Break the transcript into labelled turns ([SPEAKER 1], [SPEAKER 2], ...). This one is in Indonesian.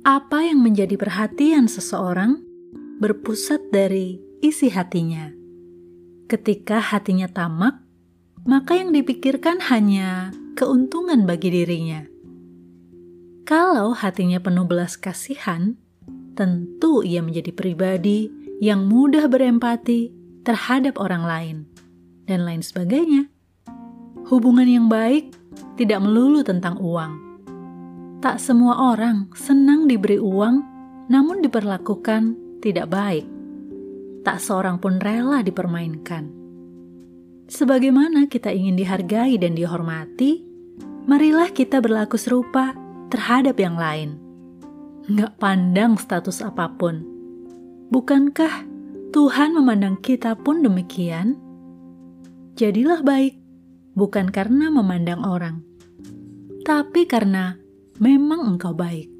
[SPEAKER 1] Apa yang menjadi perhatian seseorang berpusat dari isi hatinya. Ketika hatinya tamak, maka yang dipikirkan hanya keuntungan bagi dirinya. Kalau hatinya penuh belas kasihan, tentu ia menjadi pribadi yang mudah berempati terhadap orang lain, dan lain sebagainya. Hubungan yang baik tidak melulu tentang uang Tak semua orang senang diberi uang, namun diperlakukan tidak baik. Tak seorang pun rela dipermainkan. Sebagaimana kita ingin dihargai dan dihormati, marilah kita berlaku serupa terhadap yang lain. Nggak pandang status apa pun. Bukankah Tuhan memandang kita pun demikian? Jadilah baik, bukan karena memandang orang, tapi karena memang engkau baik.